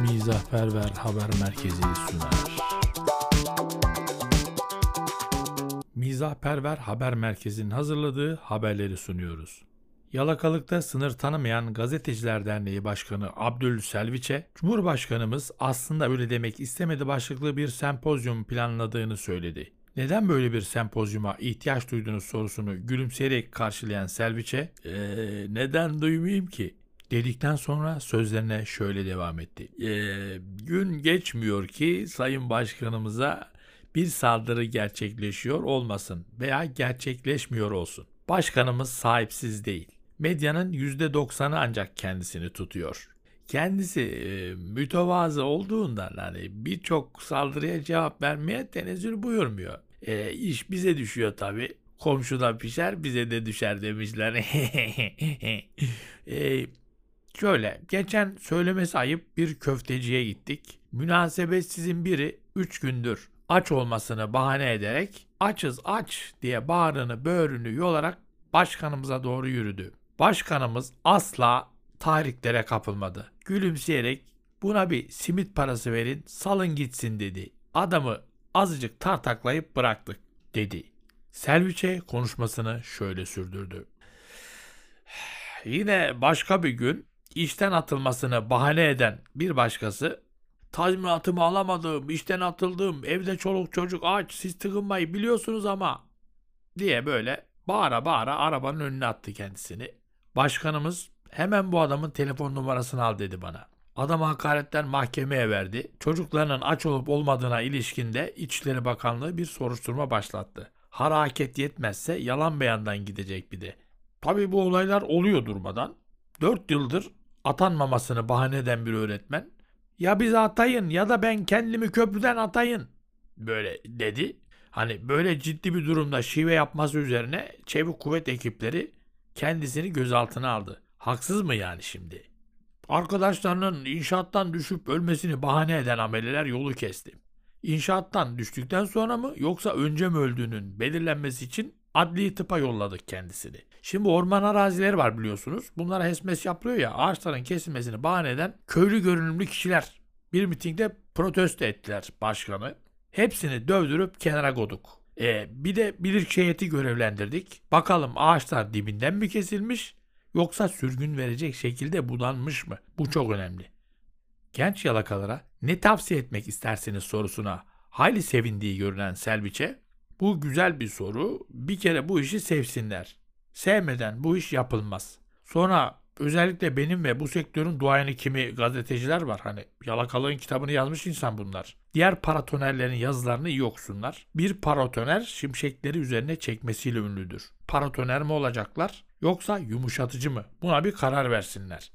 Mizahperver Haber Merkezi sunar. Mizahperver Haber Merkezi'nin hazırladığı haberleri sunuyoruz. Yalakalıkta sınır tanımayan Gazeteciler Derneği Başkanı Abdül Selviç'e Cumhurbaşkanımız aslında öyle demek istemedi başlıklı bir sempozyum planladığını söyledi. Neden böyle bir sempozyuma ihtiyaç duyduğunuz sorusunu gülümseyerek karşılayan Selviç'e "Eee, neden duymayayım ki dedikten sonra sözlerine şöyle devam etti. "Eee, gün geçmiyor ki Sayın Başkanımıza bir saldırı gerçekleşiyor olmasın veya gerçekleşmiyor olsun. Başkanımız sahipsiz değil. Medyanın %90'ı ancak kendisini tutuyor. Kendisi e, mütevazı olduğundan hani birçok saldırıya cevap vermeye tenezzül buyurmuyor. E, iş bize düşüyor tabi. Komşudan pişer bize de düşer demişler. e, şöyle geçen söylemesi ayıp bir köfteciye gittik. Münasebetsizin biri 3 gündür aç olmasını bahane ederek açız aç diye bağrını böğrünü yolarak başkanımıza doğru yürüdü. Başkanımız asla tahriklere kapılmadı. Gülümseyerek buna bir simit parası verin salın gitsin dedi. Adamı azıcık tartaklayıp bıraktık dedi. Selviçe konuşmasını şöyle sürdürdü. Yine başka bir gün işten atılmasını bahane eden bir başkası tazminatımı alamadım, işten atıldım, evde çoluk çocuk aç, siz tıkınmayı biliyorsunuz ama diye böyle bağıra bağıra arabanın önüne attı kendisini. Başkanımız hemen bu adamın telefon numarasını al dedi bana. Adamı hakaretten mahkemeye verdi. Çocuklarının aç olup olmadığına ilişkinde İçişleri Bakanlığı bir soruşturma başlattı. Haraket yetmezse yalan beyandan gidecek bir de. Tabii bu olaylar oluyor durmadan. 4 yıldır atanmamasını bahane eden bir öğretmen ya bizi atayın ya da ben kendimi köprüden atayın böyle dedi. Hani böyle ciddi bir durumda şive yapması üzerine çevik kuvvet ekipleri kendisini gözaltına aldı. Haksız mı yani şimdi? Arkadaşlarının inşaattan düşüp ölmesini bahane eden ameleler yolu kesti. İnşaattan düştükten sonra mı yoksa önce mi öldüğünün belirlenmesi için adli tıpa yolladık kendisini. Şimdi orman arazileri var biliyorsunuz. Bunlara HESMES yapılıyor ya ağaçların kesilmesini bahane eden köylü görünümlü kişiler bir mitingde protesto ettiler başkanı. Hepsini dövdürüp kenara koyduk. E, bir de bilirkişi heyeti görevlendirdik. Bakalım ağaçlar dibinden mi kesilmiş yoksa sürgün verecek şekilde budanmış mı? Bu çok önemli. Genç yalakalara ne tavsiye etmek isterseniz sorusuna hayli sevindiği görünen Selviç'e bu güzel bir soru. Bir kere bu işi sevsinler. Sevmeden bu iş yapılmaz. Sonra özellikle benim ve bu sektörün duayeni kimi gazeteciler var. Hani Yalakalığın kitabını yazmış insan bunlar. Diğer paratonerlerin yazılarını iyi okusunlar. Bir paratoner şimşekleri üzerine çekmesiyle ünlüdür. Paratoner mi olacaklar yoksa yumuşatıcı mı? Buna bir karar versinler.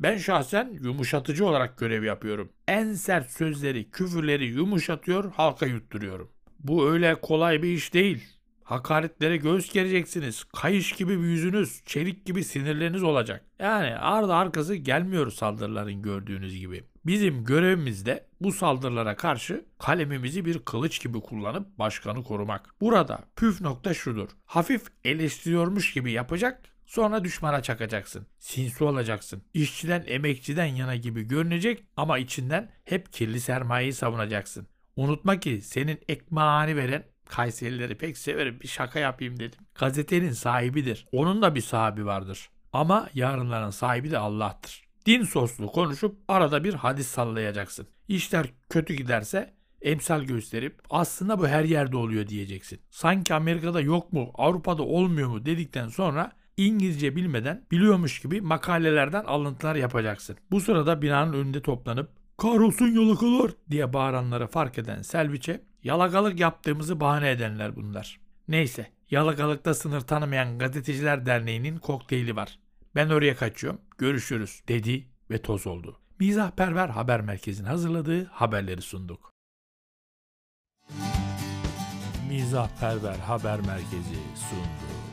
Ben şahsen yumuşatıcı olarak görev yapıyorum. En sert sözleri, küfürleri yumuşatıyor, halka yutturuyorum. Bu öyle kolay bir iş değil. Hakaretlere göğüs gereceksiniz. Kayış gibi bir yüzünüz, çelik gibi sinirleriniz olacak. Yani ardı arkası gelmiyor saldırıların gördüğünüz gibi. Bizim görevimiz de bu saldırılara karşı kalemimizi bir kılıç gibi kullanıp başkanı korumak. Burada püf nokta şudur. Hafif eleştiriyormuş gibi yapacak, Sonra düşmana çakacaksın. Sinsi olacaksın. İşçiden, emekçiden yana gibi görünecek ama içinden hep kirli sermayeyi savunacaksın. Unutma ki senin ekmeğini veren Kayserileri pek severim bir şaka yapayım dedim. Gazetenin sahibidir. Onun da bir sahibi vardır. Ama yarınların sahibi de Allah'tır. Din soslu konuşup arada bir hadis sallayacaksın. İşler kötü giderse emsal gösterip aslında bu her yerde oluyor diyeceksin. Sanki Amerika'da yok mu, Avrupa'da olmuyor mu dedikten sonra İngilizce bilmeden biliyormuş gibi makalelerden alıntılar yapacaksın. Bu sırada binanın önünde toplanıp kahrolsun yalakalar diye bağıranları fark eden Selviç'e yalakalık yaptığımızı bahane edenler bunlar. Neyse yalakalıkta sınır tanımayan gazeteciler derneğinin kokteyli var. Ben oraya kaçıyorum görüşürüz dedi ve toz oldu. Mizahperver Haber Merkezi'nin hazırladığı haberleri sunduk. Mizahperver Haber Merkezi sundu.